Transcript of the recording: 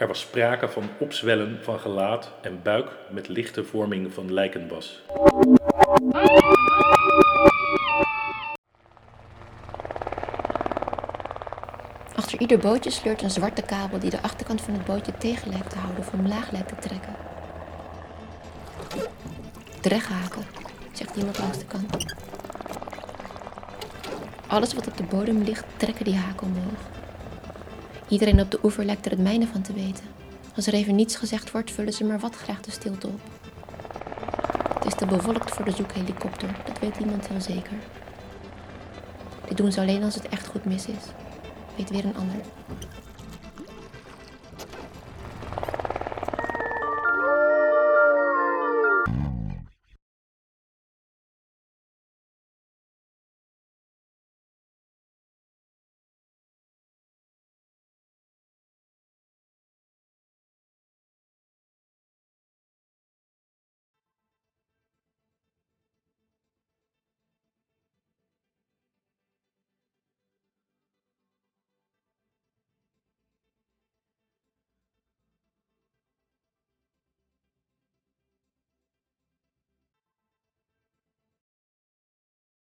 Er was sprake van opzwellen van gelaat en buik met lichte vorming van lijkenwas. Achter ieder bootje sleurt een zwarte kabel die de achterkant van het bootje tegen lijkt te houden of omlaag lijkt te trekken. Dreghaken, zegt iemand langs de kant. Alles wat op de bodem ligt, trekken die haken omhoog. Iedereen op de oever lijkt er het mijne van te weten. Als er even niets gezegd wordt, vullen ze maar wat graag de stilte op. Het is te bewolkt voor de zoekhelikopter, dat weet iemand heel zeker. Dit doen ze alleen als het echt goed mis is. Weet weer een ander.